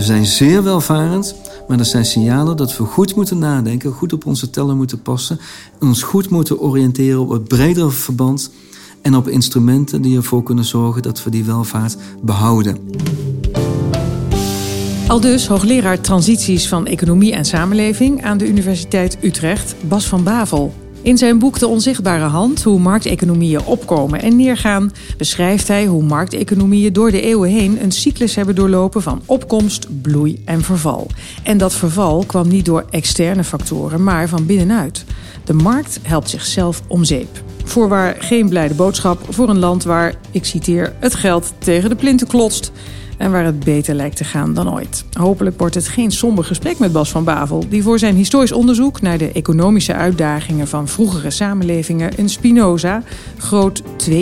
We zijn zeer welvarend, maar er zijn signalen dat we goed moeten nadenken, goed op onze tellen moeten passen en ons goed moeten oriënteren op het bredere verband en op instrumenten die ervoor kunnen zorgen dat we die welvaart behouden. Al dus hoogleraar transities van economie en samenleving aan de Universiteit Utrecht, Bas van Bavel. In zijn boek De Onzichtbare Hand, hoe markteconomieën opkomen en neergaan, beschrijft hij hoe markteconomieën door de eeuwen heen een cyclus hebben doorlopen van opkomst, bloei en verval. En dat verval kwam niet door externe factoren, maar van binnenuit. De markt helpt zichzelf om zeep. Voorwaar geen blijde boodschap voor een land waar, ik citeer, het geld tegen de plinten klotst en waar het beter lijkt te gaan dan ooit. Hopelijk wordt het geen somber gesprek met Bas van Bavel, die voor zijn historisch onderzoek naar de economische uitdagingen van vroegere samenlevingen een Spinoza groot 2,5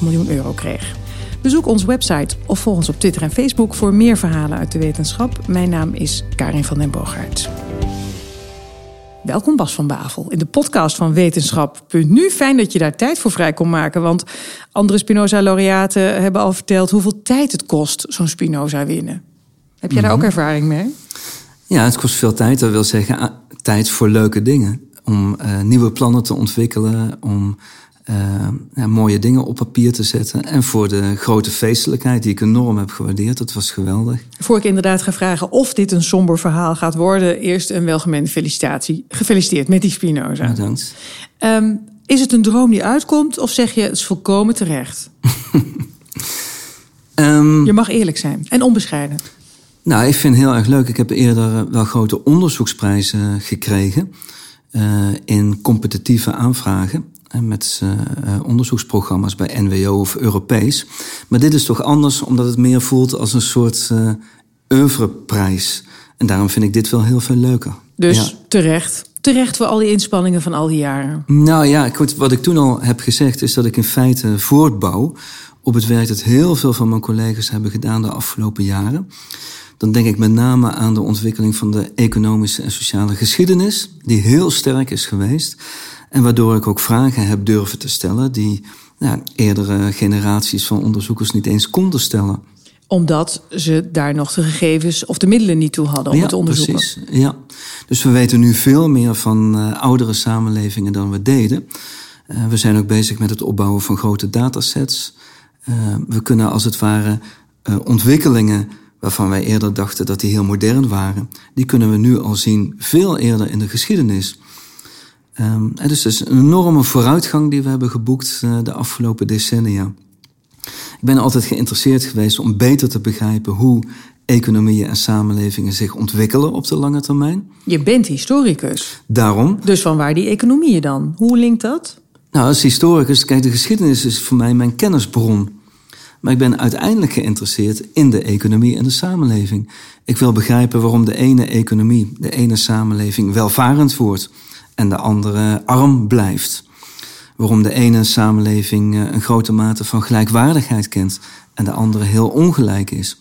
miljoen euro kreeg. Bezoek onze website of volg ons op Twitter en Facebook voor meer verhalen uit de wetenschap. Mijn naam is Karin van den Boogaard. Welkom Bas van Bavel in de podcast van Wetenschap.nu. Fijn dat je daar tijd voor vrij kon maken, want andere Spinoza-laureaten hebben al verteld hoeveel tijd het kost zo'n Spinoza winnen. Heb jij daar ook mhm. ervaring mee? Ja, het kost veel tijd. Dat wil zeggen tijd voor leuke dingen. Om uh, nieuwe plannen te ontwikkelen, om uh, ja, mooie dingen op papier te zetten. En voor de grote feestelijkheid die ik enorm heb gewaardeerd. Dat was geweldig. Voor ik inderdaad ga vragen of dit een somber verhaal gaat worden... eerst een welgemeende felicitatie. Gefeliciteerd met die Spinoza. Bedankt. Um, is het een droom die uitkomt of zeg je het is volkomen terecht? um, je mag eerlijk zijn en onbescheiden. Nou, ik vind het heel erg leuk. Ik heb eerder wel grote onderzoeksprijzen gekregen... Uh, in competitieve aanvragen met uh, onderzoeksprogramma's bij NWO of Europees. Maar dit is toch anders, omdat het meer voelt als een soort uh, oeuvreprijs. En daarom vind ik dit wel heel veel leuker. Dus terecht. Terecht voor al die inspanningen van al die jaren. Nou ja, wat ik toen al heb gezegd, is dat ik in feite voortbouw op het werk dat heel veel van mijn collega's hebben gedaan de afgelopen jaren. Dan denk ik met name aan de ontwikkeling van de economische en sociale geschiedenis, die heel sterk is geweest. En waardoor ik ook vragen heb durven te stellen die nou, eerdere generaties van onderzoekers niet eens konden stellen omdat ze daar nog de gegevens of de middelen niet toe hadden om ja, het te onderzoeken. Precies, ja, dus we weten nu veel meer van uh, oudere samenlevingen dan we deden. Uh, we zijn ook bezig met het opbouwen van grote datasets. Uh, we kunnen als het ware ontwikkelingen waarvan wij eerder dachten dat die heel modern waren, die kunnen we nu al zien veel eerder in de geschiedenis. Um, dus het is een enorme vooruitgang die we hebben geboekt uh, de afgelopen decennia. Ik ben altijd geïnteresseerd geweest om beter te begrijpen hoe economieën en samenlevingen zich ontwikkelen op de lange termijn. Je bent historicus. Daarom. Dus van waar die economieën dan? Hoe linkt dat? Nou, als historicus, kijk, de geschiedenis is voor mij mijn kennisbron. Maar ik ben uiteindelijk geïnteresseerd in de economie en de samenleving. Ik wil begrijpen waarom de ene economie, de ene samenleving welvarend wordt en de andere arm blijft. Waarom de ene samenleving eh, een grote mate van gelijkwaardigheid kent en de andere heel ongelijk is.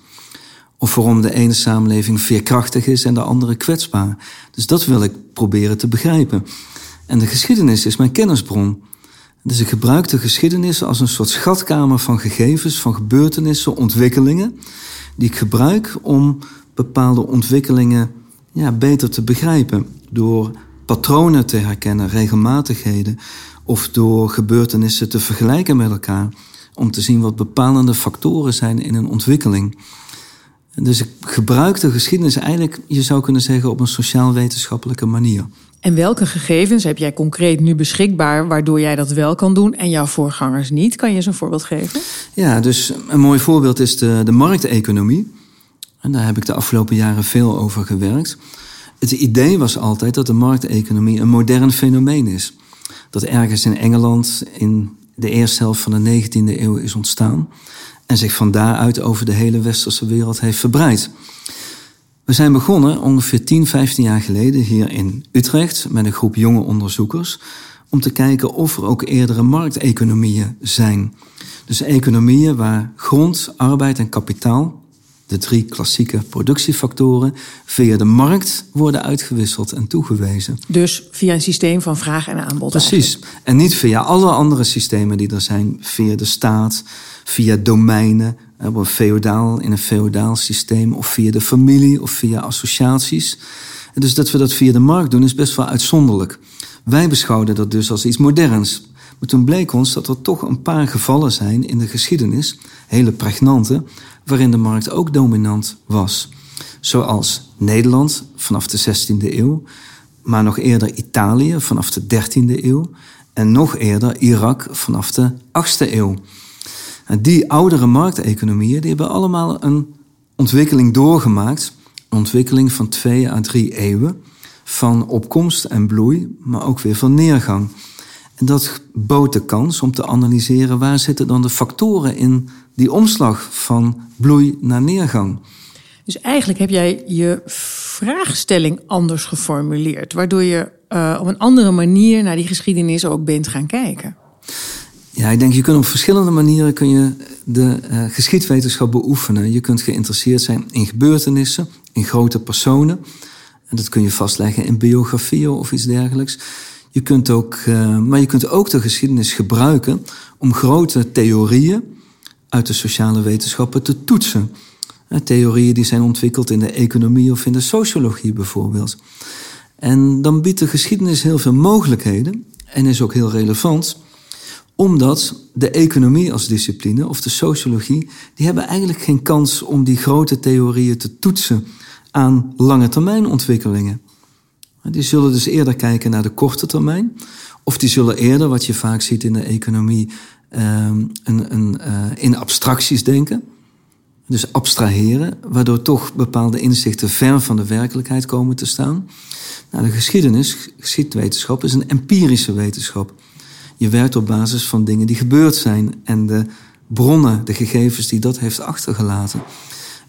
Of waarom de ene samenleving veerkrachtig is en de andere kwetsbaar. Dus dat wil ik proberen te begrijpen. En de geschiedenis is mijn kennisbron. Dus ik gebruik de geschiedenis als een soort schatkamer van gegevens, van gebeurtenissen, ontwikkelingen, die ik gebruik om bepaalde ontwikkelingen ja, beter te begrijpen. Door patronen te herkennen, regelmatigheden, of door gebeurtenissen te vergelijken met elkaar, om te zien wat bepalende factoren zijn in een ontwikkeling. Dus ik gebruik de geschiedenis eigenlijk, je zou kunnen zeggen, op een sociaal-wetenschappelijke manier. En welke gegevens heb jij concreet nu beschikbaar waardoor jij dat wel kan doen en jouw voorgangers niet? Kan je eens een voorbeeld geven? Ja, dus een mooi voorbeeld is de, de markteconomie. En daar heb ik de afgelopen jaren veel over gewerkt. Het idee was altijd dat de markteconomie een modern fenomeen is. Dat ergens in Engeland in de eerste helft van de 19e eeuw is ontstaan en zich van daaruit over de hele westerse wereld heeft verbreid. We zijn begonnen ongeveer 10, 15 jaar geleden hier in Utrecht met een groep jonge onderzoekers om te kijken of er ook eerdere markteconomieën zijn. Dus economieën waar grond, arbeid en kapitaal de drie klassieke productiefactoren via de markt worden uitgewisseld en toegewezen. Dus via een systeem van vraag en aanbod. Precies. En niet via alle andere systemen die er zijn, via de staat, via domeinen, Op een feodaal, in een feodaal systeem of via de familie of via associaties. En dus dat we dat via de markt doen is best wel uitzonderlijk. Wij beschouwden dat dus als iets moderns. Maar toen bleek ons dat er toch een paar gevallen zijn in de geschiedenis, hele pregnante, waarin de markt ook dominant was. Zoals Nederland vanaf de 16e eeuw, maar nog eerder Italië vanaf de 13e eeuw en nog eerder Irak vanaf de 8e eeuw. En die oudere markteconomieën die hebben allemaal een ontwikkeling doorgemaakt, een ontwikkeling van twee à drie eeuwen, van opkomst en bloei, maar ook weer van neergang. En dat bood de kans om te analyseren waar zitten dan de factoren in die omslag van bloei naar neergang. Dus eigenlijk heb jij je vraagstelling anders geformuleerd, waardoor je uh, op een andere manier naar die geschiedenis ook bent gaan kijken. Ja, ik denk je kunt op verschillende manieren kun je de uh, geschiedwetenschap beoefenen. Je kunt geïnteresseerd zijn in gebeurtenissen, in grote personen. En dat kun je vastleggen in biografieën of iets dergelijks. Je kunt ook, uh, maar je kunt ook de geschiedenis gebruiken om grote theorieën uit de sociale wetenschappen te toetsen. Theorieën die zijn ontwikkeld in de economie of in de sociologie bijvoorbeeld. En dan biedt de geschiedenis heel veel mogelijkheden en is ook heel relevant, omdat de economie als discipline of de sociologie, die hebben eigenlijk geen kans om die grote theorieën te toetsen aan lange termijn ontwikkelingen. Die zullen dus eerder kijken naar de korte termijn, of die zullen eerder, wat je vaak ziet in de economie, een, een, uh, in abstracties denken. Dus abstraheren, waardoor toch bepaalde inzichten ver van de werkelijkheid komen te staan. Nou, de geschiedenis, geschiedwetenschap, is een empirische wetenschap. Je werkt op basis van dingen die gebeurd zijn en de bronnen, de gegevens die dat heeft achtergelaten.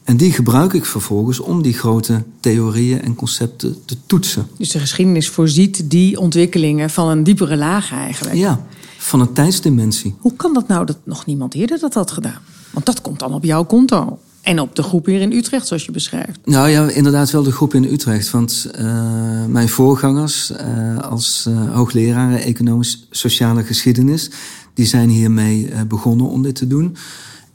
En die gebruik ik vervolgens om die grote theorieën en concepten te toetsen. Dus de geschiedenis voorziet die ontwikkelingen van een diepere laag eigenlijk? Ja, van een tijdsdimensie. Hoe kan dat nou dat nog niemand eerder dat had gedaan? Want dat komt dan op jouw konto. En op de groep hier in Utrecht, zoals je beschrijft. Nou ja, inderdaad wel de groep in Utrecht. Want uh, mijn voorgangers uh, als uh, hoogleraren economisch sociale geschiedenis... die zijn hiermee begonnen om dit te doen.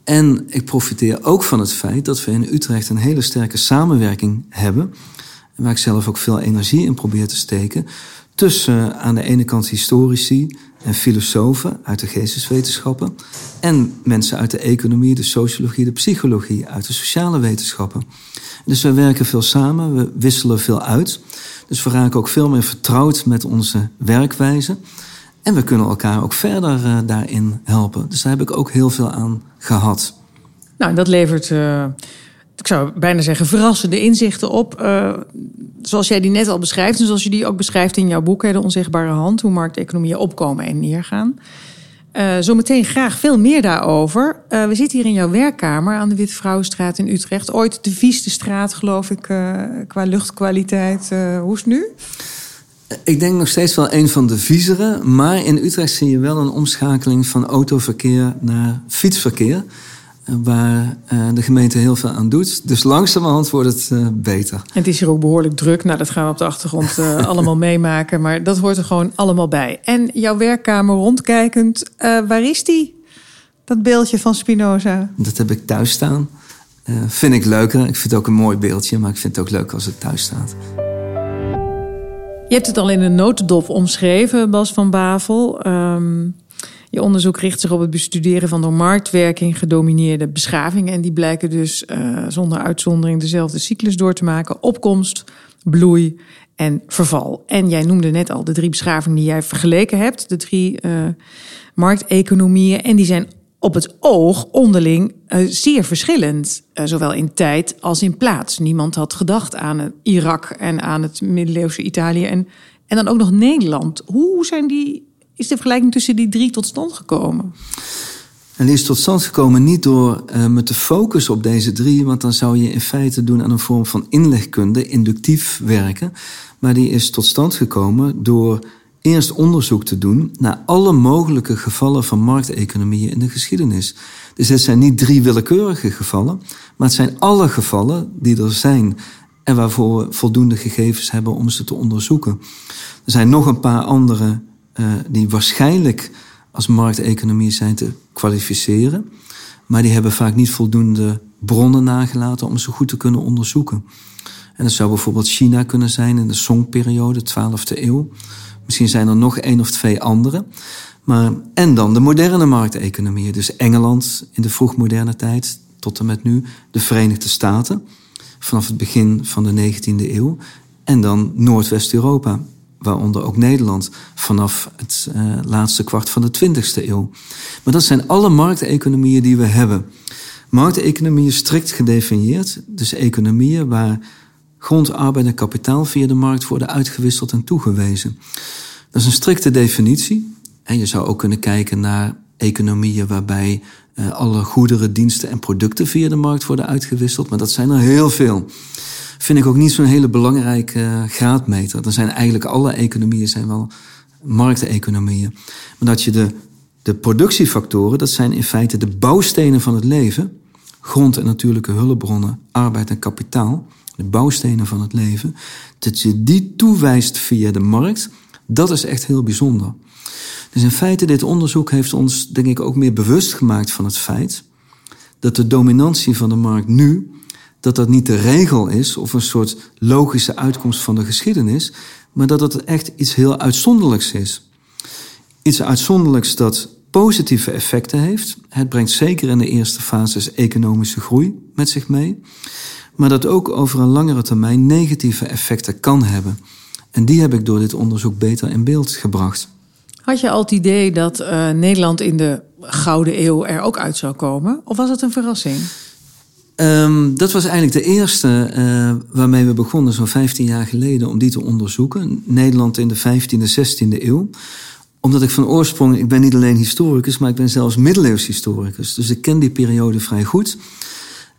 En ik profiteer ook van het feit dat we in Utrecht een hele sterke samenwerking hebben... waar ik zelf ook veel energie in probeer te steken... tussen aan de ene kant historici en filosofen uit de geesteswetenschappen en mensen uit de economie, de sociologie, de psychologie, uit de sociale wetenschappen. Dus we werken veel samen, we wisselen veel uit. Dus we raken ook veel meer vertrouwd met onze werkwijze. En we kunnen elkaar ook verder uh, daarin helpen. Dus daar heb ik ook heel veel aan gehad. Nou, dat levert, uh, ik zou bijna zeggen, verrassende inzichten op. Uh, zoals jij die net al beschrijft, en zoals je die ook beschrijft in jouw boek, De Onzichtbare Hand, hoe markteconomieën opkomen en neergaan. Uh, zometeen graag veel meer daarover. Uh, we zitten hier in jouw werkkamer aan de Witte Vrouwenstraat in Utrecht. Ooit de vieste straat, geloof ik, uh, qua luchtkwaliteit. hoe is het nu? Ik denk nog steeds wel een van de viezere. Maar in Utrecht zie je wel een omschakeling van autoverkeer naar fietsverkeer waar uh, de gemeente heel veel aan doet. Dus langzamerhand wordt het uh, beter. En het is hier ook behoorlijk druk. Nou, dat gaan we op de achtergrond uh, allemaal meemaken. Maar dat hoort er gewoon allemaal bij. En jouw werkkamer rondkijkend, waar is die? Dat beeldje van Spinoza? Dat heb ik thuis staan. vind ik leuker. Ik vind het ook een mooi beeldje, maar ik vind het ook leuk als het thuis staat. Je hebt het al in een notendop omschreven, Bas van Bavel. Um, je onderzoek richt zich op het bestuderen van door marktwerking gedomineerde beschavingen. En die blijken dus uh, zonder uitzondering dezelfde cyclus door te maken: opkomst, bloei en verval. En jij noemde net al de drie beschavingen die jij vergeleken hebt, de drie uh, markteconomieën. En die zijn op het oog onderling uh, zeer verschillend, zowel in tijd als in plaats. Niemand had gedacht aan Irak en aan het middeleeuwse Italië en, en dan ook nog Nederland. Hoe zijn die is de vergelijking tussen die drie tot stand gekomen? En die is tot stand gekomen niet door uh, me te focussen op deze drie, want dan zou je in feite doen aan een vorm van inlegkunde, inductief werken. Maar die is tot stand gekomen door eerst onderzoek te doen naar alle mogelijke gevallen van markteconomieën in de geschiedenis. Dus het zijn niet drie willekeurige gevallen, maar het zijn alle gevallen die er zijn en waarvoor we voldoende gegevens hebben om ze te onderzoeken. Er zijn nog een paar andere uh, die waarschijnlijk als markteconomie zijn te kwalificeren. Maar die hebben vaak niet voldoende bronnen nagelaten om ze goed te kunnen onderzoeken. En dat zou bijvoorbeeld China kunnen zijn in de Songperiode, 12e eeuw. Misschien zijn er nog één of twee andere. Maar, en dan de moderne markteconomieën. Dus Engeland in de vroegmoderne tijd tot en met nu. De Verenigde Staten vanaf het begin van de 19e eeuw. En dan Noordwest-Europa, waaronder ook Nederland, vanaf het uh, laatste kwart van de 20e eeuw. Maar dat zijn alle markteconomieën die we hebben. Markteconomieën strikt gedefinieerd, dus economieën waar grond, arbeid en kapitaal via de markt worden uitgewisseld en toegewezen. Dat is een strikte definitie. En je zou ook kunnen kijken naar economieën waarbij uh, alle goederen, diensten en producten via de markt worden uitgewisseld. Maar dat zijn er heel veel. Vind ik ook niet zo'n hele belangrijke uh, graadmeter. Dan zijn eigenlijk alle economieën zijn wel markteconomieën. Maar dat je de, de productiefactoren, dat zijn in feite de bouwstenen van het leven. Grond en natuurlijke hulpbronnen, arbeid en kapitaal. De bouwstenen van het leven. Dat je die toewijst via de markt, dat is echt heel bijzonder. Dus in feite, dit onderzoek heeft ons, denk ik, ook meer bewust gemaakt van het feit dat de dominantie van de markt nu, dat dat niet de regel is of een soort logische uitkomst van de geschiedenis, maar dat het echt iets heel uitzonderlijks is. Iets uitzonderlijks dat positieve effecten heeft. Het brengt zeker in de eerste fases economische groei met zich mee. Maar dat ook over een langere termijn negatieve effecten kan hebben. En die heb ik door dit onderzoek beter in beeld gebracht. Had je al het idee dat uh, Nederland in de Gouden Eeuw er ook uit zou komen? Of was het een verrassing? Um, dat was eigenlijk de eerste uh, waarmee we begonnen, zo'n 15 jaar geleden, om die te onderzoeken. Nederland in de 15e, 16e eeuw. Omdat ik van oorsprong, ik ben niet alleen historicus, maar ik ben zelfs middeleeuws historicus. Dus ik ken die periode vrij goed.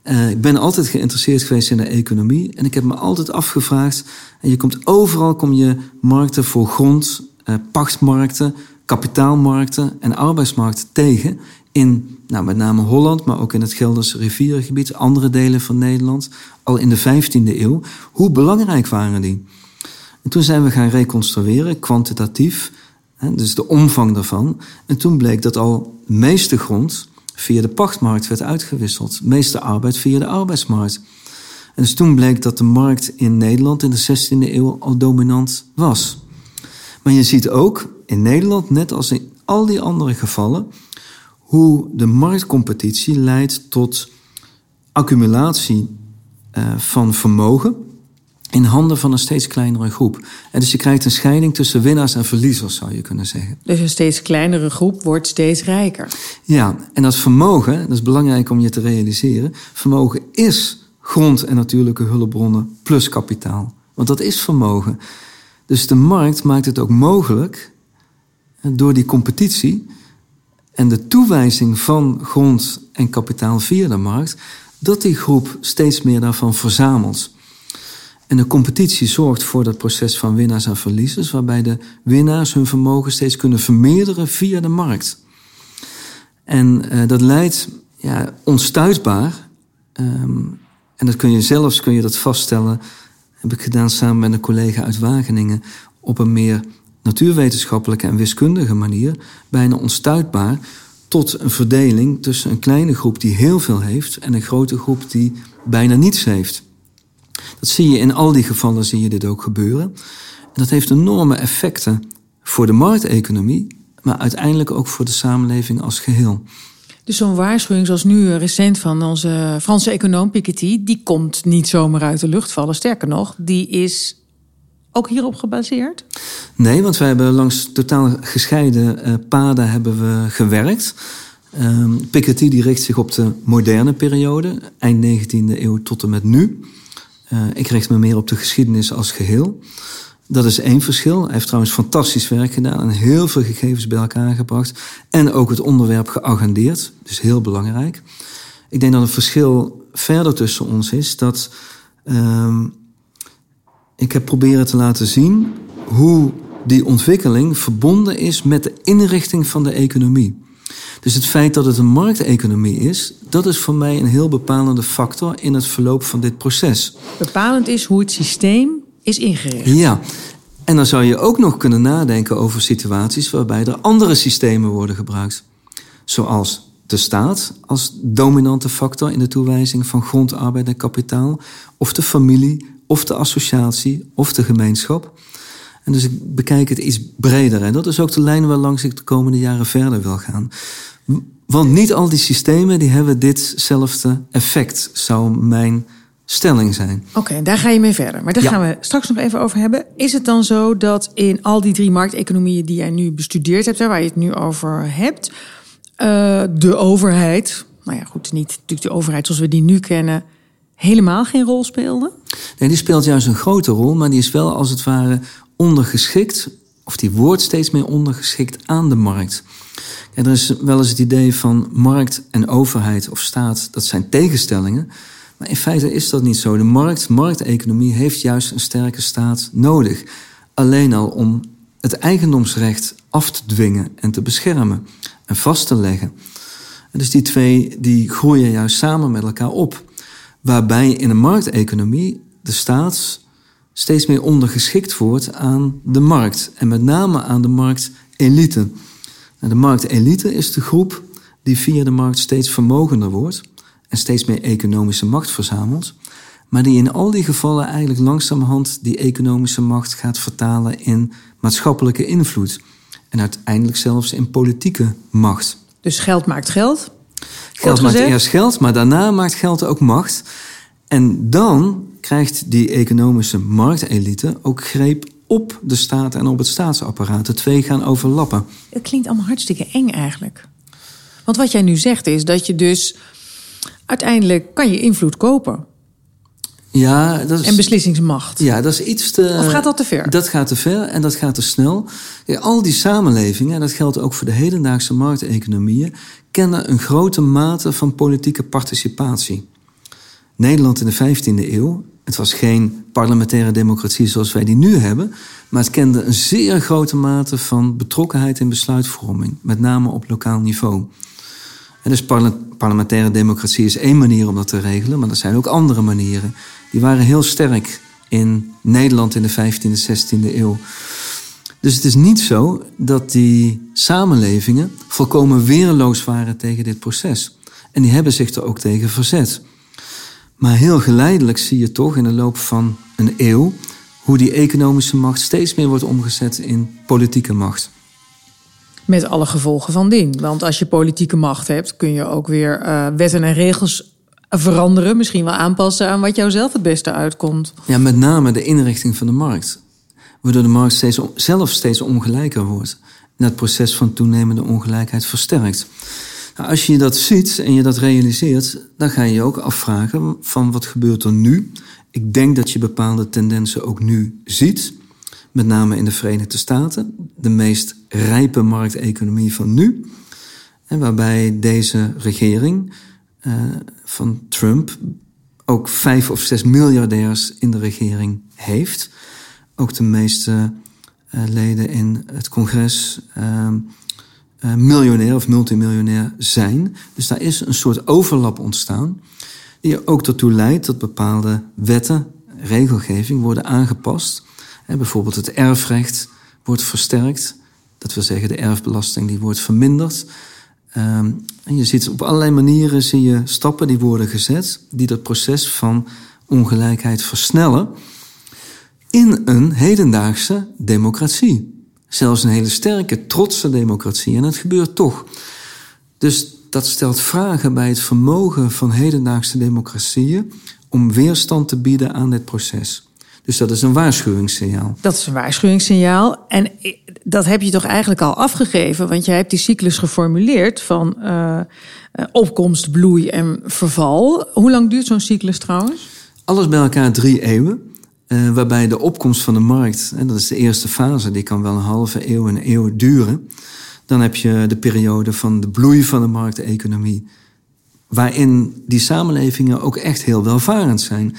Uh, ik ben altijd geïnteresseerd geweest in de economie. En ik heb me altijd afgevraagd. En je komt overal kom je markten voor grond, uh, pachtmarkten, kapitaalmarkten en arbeidsmarkten tegen. In nou, met name Holland, maar ook in het Gelderse rivierengebied, andere delen van Nederland, al in de 15e eeuw. Hoe belangrijk waren die? En toen zijn we gaan reconstrueren, kwantitatief, hè, dus de omvang daarvan. En toen bleek dat al de meeste grond via de pachtmarkt werd uitgewisseld, de meeste arbeid via de arbeidsmarkt. En dus toen bleek dat de markt in Nederland in de 16e eeuw al dominant was. Maar je ziet ook in Nederland, net als in al die andere gevallen, hoe de marktcompetitie leidt tot accumulatie uh, van vermogen in handen van een steeds kleinere groep. En dus je krijgt een scheiding tussen winnaars en verliezers, zou je kunnen zeggen. Dus een steeds kleinere groep wordt steeds rijker. Ja, en dat vermogen, dat is belangrijk om je te realiseren, vermogen is grond en natuurlijke hulpbronnen plus kapitaal. Want dat is vermogen. Dus de markt maakt het ook mogelijk, door die competitie en de toewijzing van grond en kapitaal via de markt, dat die groep steeds meer daarvan verzamelt. En de competitie zorgt voor dat proces van winnaars en verliezers, waarbij de winnaars hun vermogen steeds kunnen vermeerderen via de markt. En uh, dat leidt ja, onstuitbaar, um, en dat kun je zelfs kun je dat vaststellen heb ik gedaan samen met een collega uit Wageningen, op een meer natuurwetenschappelijke en wiskundige manier, bijna onstuitbaar, tot een verdeling tussen een kleine groep die heel veel heeft en een grote groep die bijna niets heeft. Dat zie je in al die gevallen, zie je dit ook gebeuren. En dat heeft enorme effecten voor de markteconomie, maar uiteindelijk ook voor de samenleving als geheel. Dus zo'n waarschuwing zoals nu recent van onze Franse econoom Piketty... die komt niet zomaar uit de lucht vallen. Sterker nog, die is ook hierop gebaseerd? Nee, want wij hebben langs totaal gescheiden uh, paden hebben we gewerkt. Um, Piketty die richt zich op de moderne periode, eind 19e eeuw tot en met nu. Uh, ik richt me meer op de geschiedenis als geheel. Dat is één verschil. Hij heeft trouwens fantastisch werk gedaan en heel veel gegevens bij elkaar gebracht. En ook het onderwerp geagendeerd. Dus heel belangrijk. Ik denk dat het verschil verder tussen ons is dat um, ik heb proberen te laten zien hoe die ontwikkeling verbonden is met de inrichting van de economie. Dus het feit dat het een markteconomie is, dat is voor mij een heel bepalende factor in het verloop van dit proces. Bepalend is hoe het systeem is ingericht. Ja, en dan zou je ook nog kunnen nadenken over situaties waarbij er andere systemen worden gebruikt. Zoals de staat als dominante factor in de toewijzing van grond, arbeid en kapitaal, of de familie, of de associatie, of de gemeenschap. En dus ik bekijk het iets breder. En dat is ook de lijn waarlangs ik de komende jaren verder wil gaan. Want niet al die systemen die hebben ditzelfde effect, zou mijn stelling zijn. Oké, daar ga je mee verder. Maar daar gaan we straks nog even over hebben. Is het dan zo dat in al die drie markteconomieën die jij nu bestudeerd hebt, waar je het nu over hebt, uh, de overheid, nou ja, goed, niet natuurlijk de overheid zoals we die nu kennen, helemaal geen rol speelde? Nee, die speelt juist een grote rol, maar die is wel als het ware ondergeschikt, of die wordt steeds meer ondergeschikt aan de markt. Er is wel eens het idee van markt en overheid of staat, dat zijn tegenstellingen. Maar in feite is dat niet zo. De markt, markteconomie, heeft juist een sterke staat nodig. Alleen al om het eigendomsrecht af te dwingen en te beschermen en vast te leggen. En dus die twee die groeien juist samen met elkaar op. Waarbij in een markteconomie de staat steeds meer ondergeschikt wordt aan de markt. En met name aan de marktelite. De marktelite is de groep die via de markt steeds vermogender wordt en steeds meer economische macht verzamelt, maar die in al die gevallen eigenlijk langzamerhand die economische macht gaat vertalen in maatschappelijke invloed en uiteindelijk zelfs in politieke macht. Dus geld maakt geld? Geld maakt eerst geld, maar daarna maakt geld ook macht. En dan krijgt die economische marktelite ook greep op de staat en op het staatsapparaat. De twee gaan overlappen. Het klinkt allemaal hartstikke eng eigenlijk. Want wat jij nu zegt is dat je dus uiteindelijk kan je invloed kopen. Ja, dat is, en beslissingsmacht. Ja, dat is iets te. Of gaat dat te ver? Dat gaat te ver en dat gaat te snel. Ja, al die samenlevingen, en dat geldt ook voor de hedendaagse markteconomieën, kennen een grote mate van politieke participatie. Nederland in de 15e eeuw, het was geen parlementaire democratie zoals wij die nu hebben, maar het kende een zeer grote mate van betrokkenheid in besluitvorming, met name op lokaal niveau. En dus parlementaire democratie is één manier om dat te regelen, maar er zijn ook andere manieren. Die waren heel sterk in Nederland in de 15e, 16e eeuw. Dus het is niet zo dat die samenlevingen volkomen weerloos waren tegen dit proces. En die hebben zich er ook tegen verzet. Maar heel geleidelijk zie je toch in de loop van een eeuw hoe die economische macht steeds meer wordt omgezet in politieke macht. Met alle gevolgen van dien. Want als je politieke macht hebt, kun je ook weer uh, wetten en regels veranderen. Misschien wel aanpassen aan wat jou zelf het beste uitkomt. Ja, met name de inrichting van de markt. Waardoor de markt steeds, zelf steeds ongelijker wordt. En het proces van toenemende ongelijkheid versterkt. Nou, als je dat ziet en je dat realiseert, dan ga je je ook afvragen van wat gebeurt er nu? Ik denk dat je bepaalde tendensen ook nu ziet met name in de Verenigde Staten, de meest rijpe markteconomie van nu. En waarbij deze regering uh, van Trump ook vijf of zes miljardairs in de regering heeft. Ook de meeste uh, leden in het congres uh, miljonair of multimiljonair zijn. Dus daar is een soort overlap ontstaan, die ook ertoe leidt dat bepaalde wetten, regelgeving worden aangepast bijvoorbeeld het erfrecht wordt versterkt. Dat wil zeggen, de erfbelasting die wordt verminderd. Ehm, en je ziet op allerlei manieren zie je stappen die worden gezet, die dat proces van ongelijkheid versnellen. In een hedendaagse democratie. Zelfs een hele sterke, trotse democratie. En het gebeurt toch. Dus dat stelt vragen bij het vermogen van hedendaagse democratieën om weerstand te bieden aan dit proces. Dus dat is een waarschuwingssignaal. Dat is een waarschuwingssignaal. En dat heb je toch eigenlijk al afgegeven, want jij hebt die cyclus geformuleerd van uh, opkomst, bloei en verval. Hoe lang duurt zo'n cyclus trouwens? Alles bij elkaar drie eeuwen. Uh, waarbij de opkomst van de markt, en dat is de eerste fase, die kan wel een halve eeuw, een eeuw duren. Dan heb je de periode van de bloei van de markteconomie, waarin die samenlevingen ook echt heel welvarend zijn.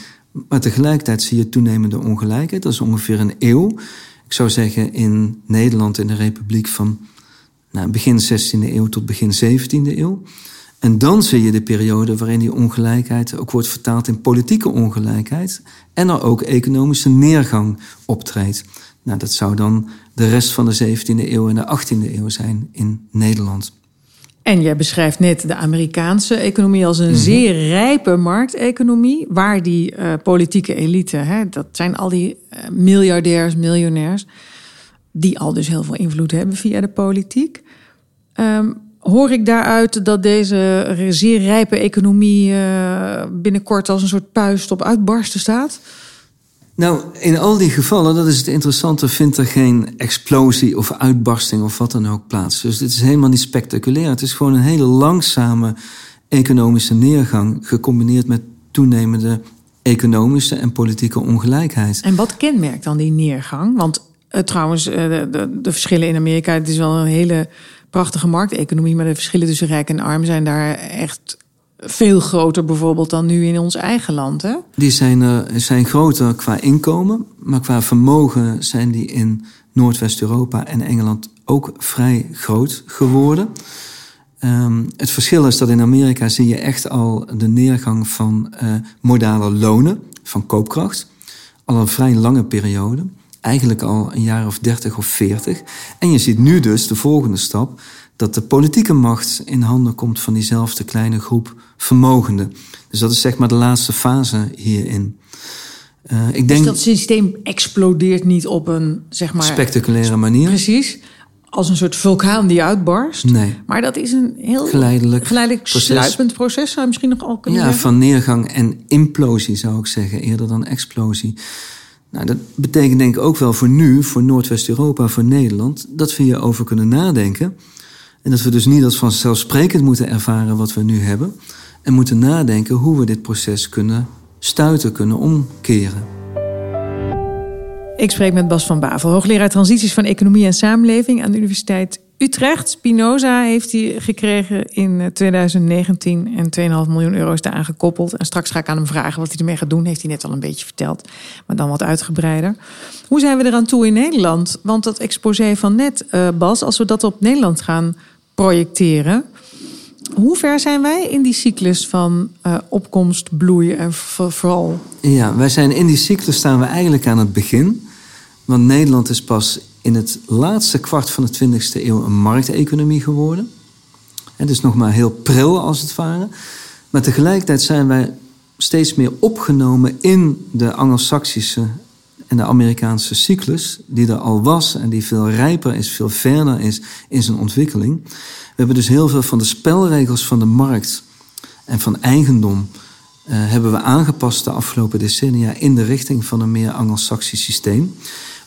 Maar tegelijkertijd zie je toenemende ongelijkheid. Dat is ongeveer een eeuw. Ik zou zeggen in Nederland, in de Republiek van nou, begin 16e eeuw tot begin 17e eeuw. En dan zie je de periode waarin die ongelijkheid ook wordt vertaald in politieke ongelijkheid. En er ook economische neergang optreedt. Nou, dat zou dan de rest van de 17e eeuw en de 18e eeuw zijn in Nederland. En jij beschrijft net de Amerikaanse economie als een mhm. zeer rijpe markteconomie, waar die uh, politieke elite, hè, dat zijn al die uh, miljardairs, miljonairs, die al dus heel veel invloed hebben via de politiek. Um, hoor ik daaruit dat deze zeer rijpe economie uh, binnenkort als een soort puist op uitbarsten staat? Nou, in al die gevallen, dat is het interessante, vindt er geen explosie of uitbarsting of wat dan ook plaats. Dus dit is helemaal niet spectaculair. Het is gewoon een hele langzame economische neergang, gecombineerd met toenemende economische en politieke ongelijkheid. En wat kenmerkt dan die neergang? Want uh, trouwens, de, de, de, verschillen in Amerika, het is wel een hele prachtige markteconomie, maar de verschillen tussen rijk en arm zijn daar echt veel groter bijvoorbeeld dan nu in ons eigen land. Hè? Die zijn, uh, zijn groter qua inkomen, maar qua vermogen zijn die in Noordwest-Europa en Engeland ook vrij groot geworden. Um, het verschil is dat in Amerika zie je echt al de neergang van uh, modale lonen, van koopkracht, al een vrij lange periode. Eigenlijk al een jaar of dertig of veertig. En je ziet nu dus de volgende stap, dat de politieke macht in handen komt van diezelfde kleine groep vermogenden. Dus dat is zeg maar de laatste fase hierin. Uh, ik dus denk, dat systeem explodeert niet op een zeg maar, spectaculaire manier. Precies. Als een soort vulkaan die uitbarst. Nee. Maar dat is een heel geleidelijk, geleidelijk proces. sluipend proces, zou je misschien nog al kunnen Ja, zeggen? van neergang en implosie zou ik zeggen, eerder dan explosie. Nou, dat betekent denk ik ook wel voor nu, voor Noordwest-Europa, voor Nederland, dat we hierover kunnen nadenken. En dat we dus niet als vanzelfsprekend moeten ervaren wat we nu hebben. En moeten nadenken hoe we dit proces kunnen stuiten, kunnen omkeren. Ik spreek met Bas van Bavel, hoogleraar transities van economie en samenleving aan de Universiteit Utrecht. Spinoza heeft hij gekregen in 2019 en 2,5 miljoen euro is daar gekoppeld. En straks ga ik aan hem vragen wat hij ermee gaat doen. Heeft hij net al een beetje verteld, maar dan wat uitgebreider. Hoe zijn we eraan toe in Nederland? Want dat exposé van net, uh, Bas, als we dat op Nederland gaan projecteren. Hoe ver zijn wij in die cyclus van uh, opkomst, bloeien en vooral? Ja, wij zijn in die cyclus staan we eigenlijk aan het begin. Want Nederland is pas in het laatste kwart van de 20e eeuw een markteconomie geworden. Het is nog maar heel pril als het ware. Maar tegelijkertijd zijn wij steeds meer opgenomen in de Anglo-Saxische en de Amerikaanse cyclus, die er al was en die veel rijper is, veel verder is in zijn ontwikkeling. We hebben dus heel veel van de spelregels van de markt en van eigendom uh, hebben we aangepast de afgelopen decennia in de richting van een meer Anglo-Saxisch systeem,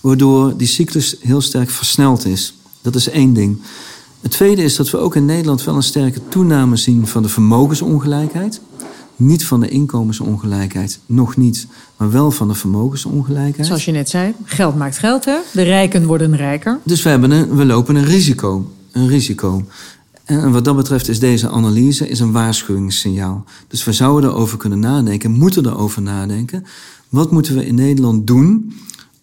waardoor die cyclus heel sterk versneld is. Dat is één ding. Het tweede is dat we ook in Nederland wel een sterke toename zien van de vermogensongelijkheid. Niet van de inkomensongelijkheid, nog niet, maar wel van de vermogensongelijkheid. Zoals je net zei, geld maakt geld, hè? De rijken worden rijker. Dus we, hebben een, we lopen een risico. Een risico. En wat dat betreft is deze analyse is een waarschuwingssignaal. Dus we zouden erover kunnen nadenken, moeten erover nadenken. Wat moeten we in Nederland doen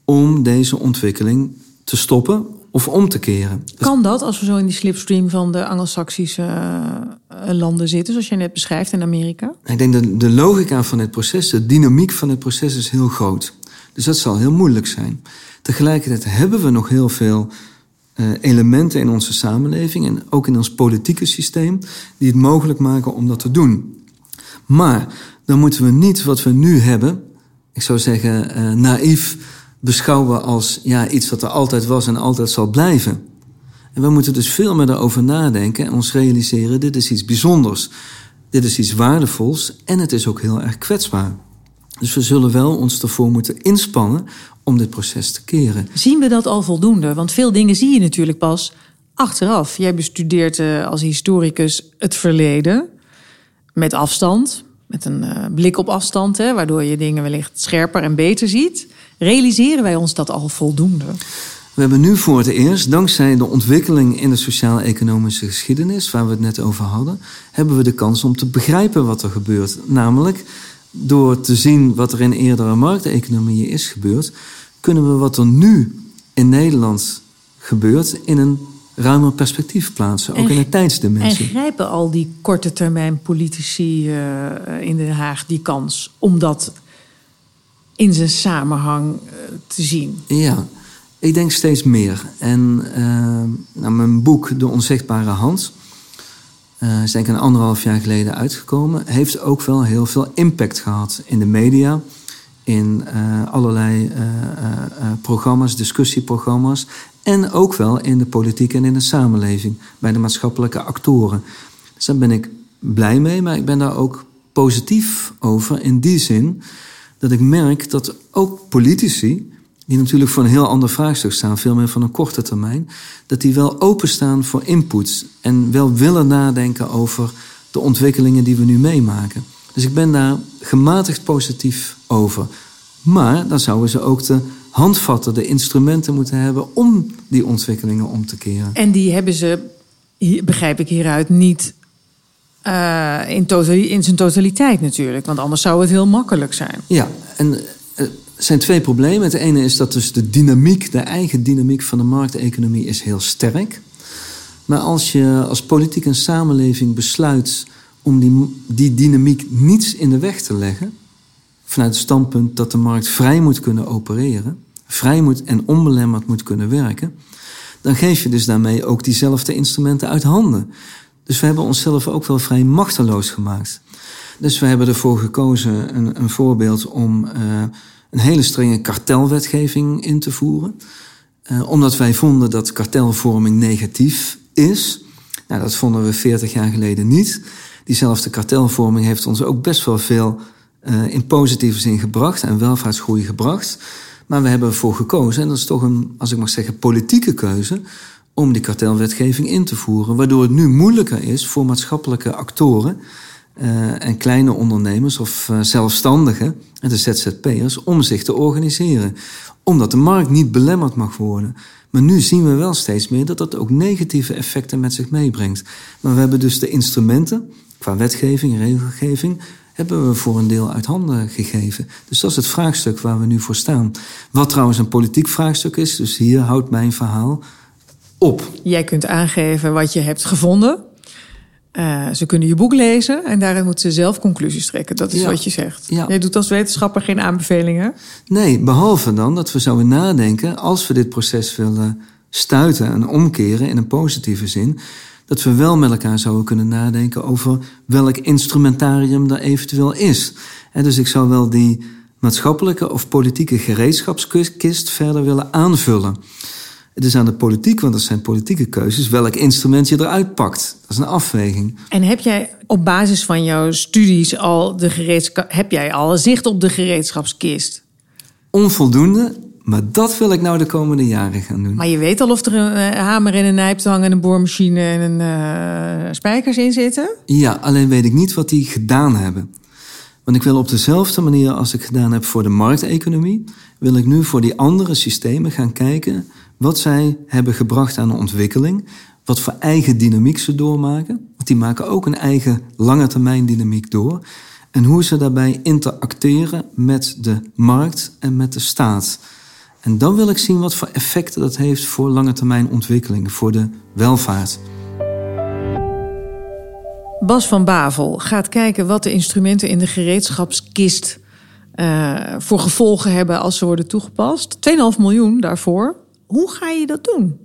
om deze ontwikkeling te stoppen of om te keren. Kan dat als we zo in die slipstream van de Anglo-Saxische uh, landen zitten, zoals je net beschrijft in Amerika? Ik denk dat de logica van het proces, de dynamiek van het proces is heel groot. Dus dat zal heel moeilijk zijn. Tegelijkertijd hebben we nog heel veel uh, elementen in onze samenleving en ook in ons politieke systeem die het mogelijk maken om dat te doen. Maar dan moeten we niet wat we nu hebben, ik zou zeggen uh, naïef beschouwen als ja, iets wat er altijd was en altijd zal blijven. En we moeten dus veel meer daarover nadenken en ons realiseren: dit is iets bijzonders. Dit is iets waardevols en het is ook heel erg kwetsbaar. Dus we zullen wel ons ervoor moeten inspannen om dit proces te keren. Zien we dat al voldoende? Want veel dingen zie je natuurlijk pas achteraf. Jij bestudeert uh, als historicus het verleden met afstand, met een uh, blik op afstand, hè, waardoor je dingen wellicht scherper en beter ziet. Realiseren wij ons dat al voldoende? We hebben nu voor het eerst, dankzij de ontwikkeling in de sociaal-economische geschiedenis, waar we het net over hadden, hebben we de kans om te begrijpen wat er gebeurt. Namelijk, door te zien wat er in eerdere markteconomieën is gebeurd, kunnen we wat er nu in Nederland gebeurt in een ruimer perspectief plaatsen, ook in een tijdsdimensie. En grijpen al die korte termijn politici uh, in Den Haag die kans om dat in zijn samenhang uh, te zien? Ja, ik denk steeds meer. En uh, nou, mijn boek De Onzichtbare Hand uh, is denk ik een anderhalf jaar geleden uitgekomen. Heeft ook wel heel veel impact gehad in de media. In uh, allerlei programma's, discussieprogramma's. En ook wel in de politiek en in de samenleving. Bij de maatschappelijke actoren. Dus daar ben ik blij mee. Maar ik ben daar ook positief over. In die zin dat ik merk dat ook politici die natuurlijk voor een heel ander vraagstuk staan, veel meer van een korte termijn, dat die wel openstaan voor inputs en wel willen nadenken over de ontwikkelingen die we nu meemaken. Dus ik ben daar gematigd positief over. Maar dan zouden ze ook de handvatten, de instrumenten moeten hebben om die ontwikkelingen om te keren. En die hebben ze, begrijp ik hieruit, niet uh, in, in zijn totaliteit natuurlijk. Want anders zou het heel makkelijk zijn. Ja, en er zijn twee problemen. Het ene is dat dus de dynamiek, de eigen dynamiek van de markteconomie is heel sterk. Maar als je als politiek en samenleving besluit om die, die dynamiek niets in de weg te leggen, vanuit het standpunt dat de markt vrij moet kunnen opereren, vrij moet en onbelemmerd moet kunnen werken, dan geef je dus daarmee ook diezelfde instrumenten uit handen. Dus we hebben onszelf ook wel vrij machteloos gemaakt. Dus we hebben ervoor gekozen, een, een voorbeeld, om uh, een hele strenge kartelwetgeving in te voeren. Uh, omdat wij vonden dat kartelvorming negatief is. Nou, dat vonden we 40 jaar geleden niet. Diezelfde kartelvorming heeft ons ook best wel veel uh, in positieve zin gebracht en welvaartsgroei gebracht. Maar we hebben ervoor gekozen, en dat is toch een, als ik mag zeggen, politieke keuze, om die kartelwetgeving in te voeren. Waardoor het nu moeilijker is voor maatschappelijke actoren uh, en kleine ondernemers of uh, zelfstandigen, de ZZP'ers, om zich te organiseren. Omdat de markt niet belemmerd mag worden. Maar nu zien we wel steeds meer dat dat ook negatieve effecten met zich meebrengt. Maar we hebben dus de instrumenten, qua wetgeving en regelgeving, hebben we voor een deel uit handen gegeven. Dus dat is het vraagstuk waar we nu voor staan. Wat trouwens een politiek vraagstuk is, dus hier houdt mijn verhaal op. Jij kunt aangeven wat je hebt gevonden. Uh, ze kunnen je boek lezen en daarin moeten ze zelf conclusies trekken. Dat is wat je zegt. Ja. Je doet als wetenschapper geen aanbevelingen? Nee, behalve dan dat we zouden nadenken... als we dit proces willen stuiten en omkeren in een positieve zin... dat we wel met elkaar zouden kunnen nadenken over welk instrumentarium er eventueel is. En dus ik zou wel die maatschappelijke of politieke gereedschapskist verder willen aanvullen... Het is aan de politiek, want dat zijn politieke keuzes, welk instrument je eruit pakt. Dat is een afweging. En heb jij op basis van jouw studies al de gereedschap, heb jij al zicht op de gereedschapskist? Onvoldoende, maar dat wil ik nou de komende jaren gaan doen. Maar je weet al of er een uh, hamer en een nijptang en een boormachine en een uh, spijkers in zitten? Ja, alleen weet ik niet wat die gedaan hebben. Want ik wil op dezelfde manier als ik gedaan heb voor de markteconomie, wil ik nu voor die andere systemen gaan kijken wat zij hebben gebracht aan de ontwikkeling, wat voor eigen dynamiek ze doormaken, want die maken ook een eigen lange termijn dynamiek door, en hoe ze daarbij interacteren met de markt en met de staat. En dan wil ik zien wat voor effecten dat heeft voor lange termijn ontwikkeling, voor de welvaart. Bas van Bavel gaat kijken wat de instrumenten in de gereedschapskist uh, voor gevolgen hebben als ze worden toegepast. 2,5 miljoen daarvoor. Hoe ga je dat doen?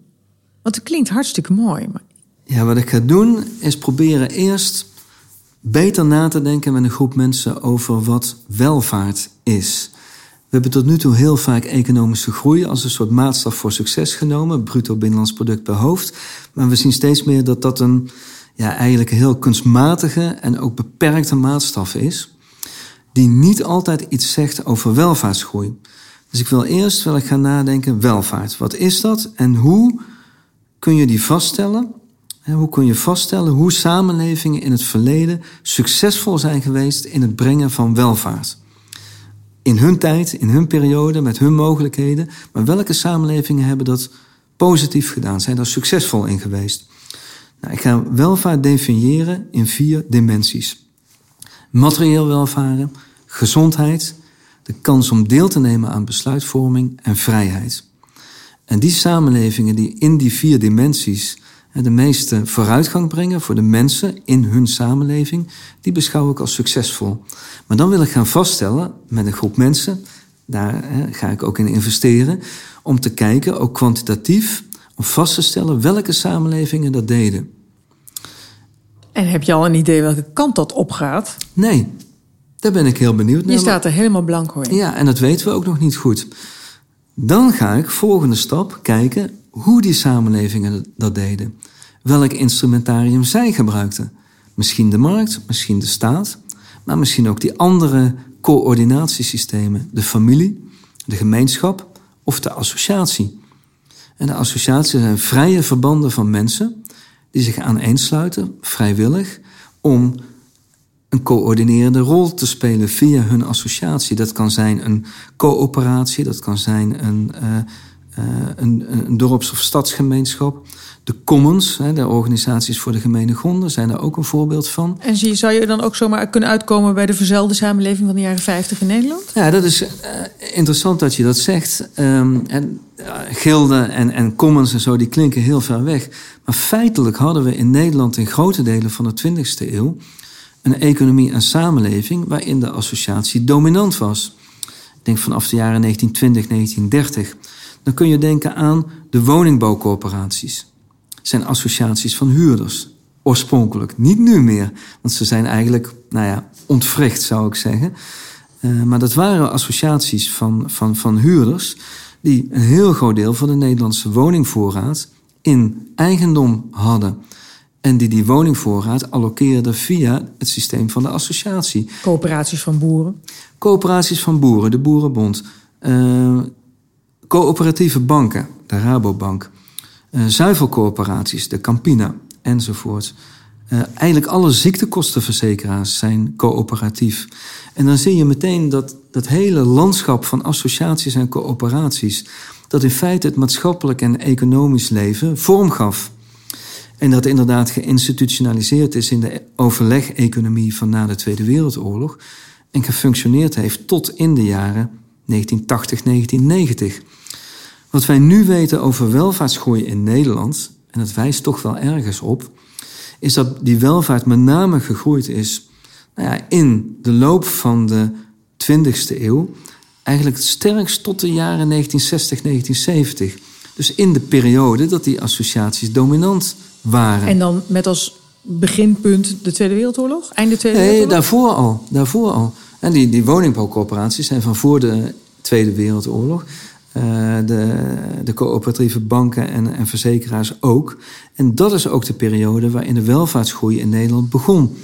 Want het klinkt hartstikke mooi. Maar... Ja, wat ik ga doen is proberen eerst beter na te denken met een groep mensen over wat welvaart is. We hebben tot nu toe heel vaak economische groei als een soort maatstaf voor succes genomen, bruto binnenlands product per hoofd. Maar we zien steeds meer dat dat een ja, eigenlijk een heel kunstmatige en ook beperkte maatstaf is, die niet altijd iets zegt over welvaartsgroei. Dus ik wil eerst wel gaan nadenken, welvaart, wat is dat en hoe kun je die vaststellen? Hoe kun je vaststellen hoe samenlevingen in het verleden succesvol zijn geweest in het brengen van welvaart? In hun tijd, in hun periode, met hun mogelijkheden. Maar welke samenlevingen hebben dat positief gedaan? Zijn daar succesvol in geweest? Nou, ik ga welvaart definiëren in vier dimensies. Materieel welvaren, gezondheid, de kans om deel te nemen aan besluitvorming en vrijheid. En die samenlevingen die in die vier dimensies de meeste vooruitgang brengen voor de mensen in hun samenleving, die beschouw ik als succesvol. Maar dan wil ik gaan vaststellen met een groep mensen, daar ga ik ook in investeren, om te kijken, ook kwantitatief, om vast te stellen welke samenlevingen dat deden. En heb je al een idee welke kant dat opgaat? Nee, daar ben ik heel benieuwd naar. Je staat er helemaal blanco in. Ja, en dat weten we ook nog niet goed. Dan ga ik, volgende stap, kijken hoe die samenlevingen dat deden. Welk instrumentarium zij gebruikten. Misschien de markt, misschien de staat, maar misschien ook die andere coördinatiesystemen. De familie, de gemeenschap of de associatie. En de associaties zijn vrije verbanden van mensen die zich aaneensluiten, vrijwillig, om een coördinerende rol te spelen via hun associatie. Dat kan zijn een coöperatie, dat kan zijn een, uh, een, een dorps- of stadsgemeenschap. De commons, de organisaties voor de gemene gronden, zijn daar ook een voorbeeld van. En zie, zou je dan ook zomaar kunnen uitkomen bij de verzuilde samenleving van de jaren 50 in Nederland? Ja, dat is uh, interessant dat je dat zegt. Um, en uh, gilden en, en commons en zo, die klinken heel ver weg. Maar feitelijk hadden we in Nederland in grote delen van de 20e eeuw een economie en samenleving waarin de associatie dominant was. Ik denk vanaf de jaren 1920, 1930. Dan kun je denken aan de woningbouwcorporaties. Het zijn associaties van huurders. Oorspronkelijk, niet nu meer. Want ze zijn eigenlijk, nou ja, ontwricht zou ik zeggen. Uh, maar dat waren associaties van, van, van huurders die een heel groot deel van de Nederlandse woningvoorraad in eigendom hadden. En die die woningvoorraad allokeerden via het systeem van de associatie. Coöperaties van boeren? Coöperaties van boeren, de Boerenbond. Uh, coöperatieve banken, de Rabobank. Uh, zuivelcoöperaties, de Campina, enzovoort. Uh, eigenlijk alle ziektekostenverzekeraars zijn coöperatief. En dan zie je meteen dat dat hele landschap van associaties en coöperaties... dat in feite het maatschappelijk en economisch leven vorm gaf. En dat inderdaad geïnstitutionaliseerd is in de overleg-economie van na de Tweede Wereldoorlog. En gefunctioneerd heeft tot in de jaren 1980, 1990. Wat wij nu weten over welvaartsgroei in Nederland, en dat wijst toch wel ergens op, is dat die welvaart met name gegroeid is nou ja, in de loop van de 20e eeuw. Eigenlijk het sterkst tot de jaren 1960, 1970. Dus in de periode dat die associaties dominant waren. En dan met als beginpunt de Tweede Wereldoorlog? Einde Tweede nee, Wereldoorlog? daarvoor al. Daarvoor al. En die, die woningbouwcorporaties zijn van voor de Tweede Wereldoorlog. Uh, de, de coöperatieve banken en, en verzekeraars ook. En dat is ook de periode waarin de welvaartsgroei in Nederland begon.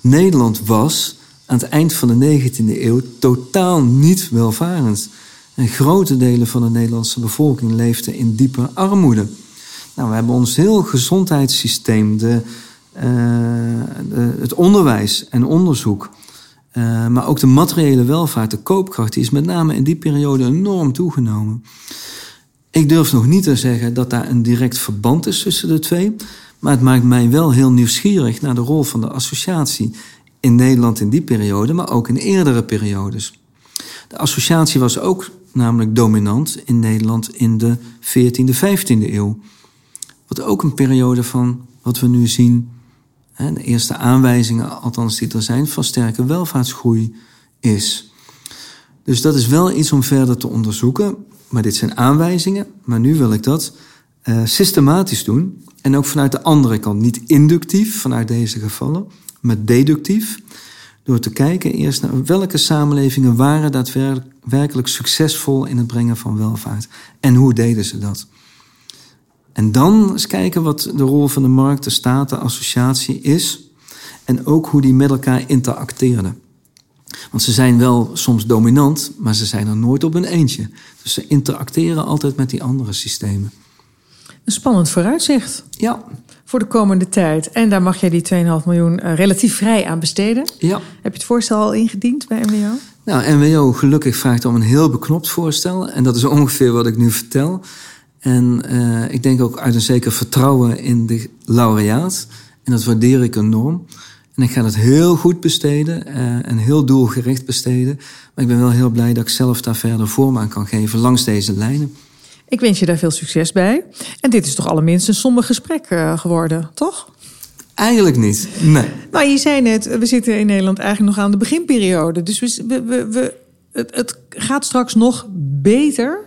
Nederland was aan het eind van de 19e eeuw totaal niet welvarend. En grote delen van de Nederlandse bevolking leefden in diepe armoede. Nou, we hebben ons heel gezondheidssysteem, de, de, het onderwijs en onderzoek, uh, maar ook de materiële welvaart, de koopkracht, die is met name in die periode enorm toegenomen. Ik durf nog niet te zeggen dat daar een direct verband is tussen de twee, maar het maakt mij wel heel nieuwsgierig naar de rol van de associatie in Nederland in die periode, maar ook in eerdere periodes. De associatie was ook namelijk dominant in Nederland in de 14e, 15e eeuw. Wat ook een periode van wat we nu zien, de eerste aanwijzingen, althans die er zijn, van sterke welvaartsgroei is. Dus dat is wel iets om verder te onderzoeken. Maar dit zijn aanwijzingen, maar nu wil ik dat uh, systematisch doen. En ook vanuit de andere kant, niet inductief vanuit deze gevallen, maar deductief. Door te kijken eerst naar welke samenlevingen waren daadwerkelijk succesvol in het brengen van welvaart. En hoe deden ze dat? En dan eens kijken wat de rol van de markt, de staat, de associatie is. En ook hoe die met elkaar interacteerden. Want ze zijn wel soms dominant, maar ze zijn er nooit op een eentje. Dus ze interacteren altijd met die andere systemen. Een spannend vooruitzicht. Ja. Voor de komende tijd. En daar mag jij die 2,5 miljoen uh, relatief vrij aan besteden. Ja. Heb je het voorstel al ingediend bij MWO? Nou, MWO gelukkig vraagt om een heel beknopt voorstel. En dat is ongeveer wat ik nu vertel. En uh, ik denk ook uit een zeker vertrouwen in de laureaat. En dat waardeer ik enorm. En ik ga het heel goed besteden uh, en heel doelgericht besteden. Maar ik ben wel heel blij dat ik zelf daar verder vorm aan kan geven langs deze lijnen. Ik wens je daar veel succes bij. En dit is toch allerminst een somber gesprek uh, geworden, toch? Eigenlijk niet, nee. Nou, je zei net, we zitten in Nederland eigenlijk nog aan de beginperiode. Dus we, we, we, het, het gaat straks nog beter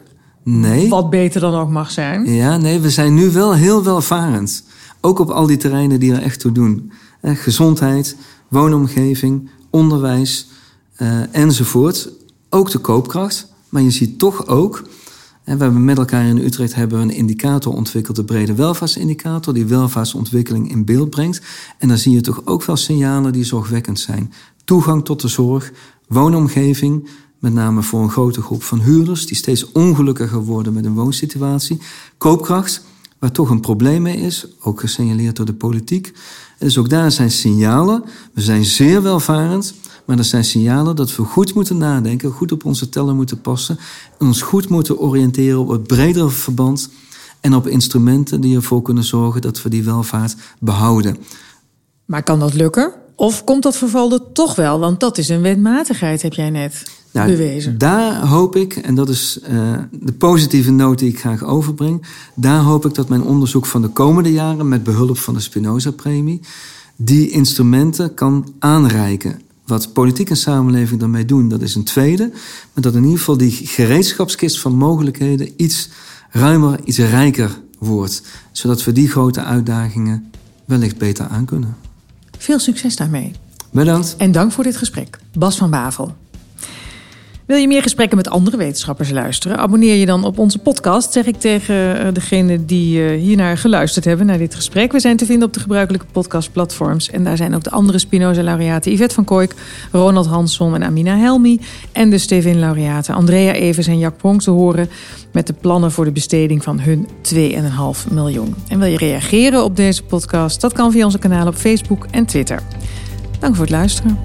Nee. Wat beter dan ook mag zijn. Ja, nee, we zijn nu wel heel welvarend. Ook op al die terreinen die er echt toe doen. gezondheid, woonomgeving, onderwijs enzovoort. Ook de koopkracht. Maar je ziet toch ook we hebben met elkaar in Utrecht hebben een indicator ontwikkeld, de brede welvaartsindicator, die welvaartsontwikkeling in beeld brengt. En dan zie je toch ook wel signalen die zorgwekkend zijn. Toegang tot de zorg, woonomgeving, met name voor een grote groep van huurders die steeds ongelukkiger worden met een woonsituatie. Koopkracht, waar toch een probleem mee is, ook gesignaleerd door de politiek. Dus ook daar zijn signalen. We zijn zeer welvarend, maar er zijn signalen dat we goed moeten nadenken, goed op onze tellen moeten passen, en ons goed moeten oriënteren op het bredere verband en op instrumenten die ervoor kunnen zorgen dat we die welvaart behouden. Maar kan dat lukken? Of komt dat verval er toch wel? Want dat is een wetmatigheid, heb jij net nou, bewezen. Daar hoop ik, en dat is uh, de positieve noot die ik graag overbreng. Daar hoop ik dat mijn onderzoek van de komende jaren, met behulp van de Spinoza-premie, die instrumenten kan aanreiken. Wat politiek en samenleving daarmee doen, dat is een tweede. Maar dat in ieder geval die gereedschapskist van mogelijkheden iets ruimer, iets rijker wordt. Zodat we die grote uitdagingen wellicht beter aankunnen. Veel succes daarmee. Bedankt. En dank voor dit gesprek. Bas van Bavel. Wil je meer gesprekken met andere wetenschappers luisteren? Abonneer je dan op onze podcast, zeg ik tegen eh, degene die uh, hiernaar geluisterd hebben, naar dit gesprek. We zijn te vinden op de gebruikelijke podcastplatforms. En daar zijn ook de andere Spinoza-laureaten Yvette van Kooik, Ronald Hansson en Amina Helmi. En de Stevin-laureaten Andrea Evers en Jack Pronk te horen met de plannen voor de besteding van hun 2,5 miljoen. En wil je reageren op deze podcast? Dat kan via onze kanalen op Facebook en Twitter. Dank voor het luisteren.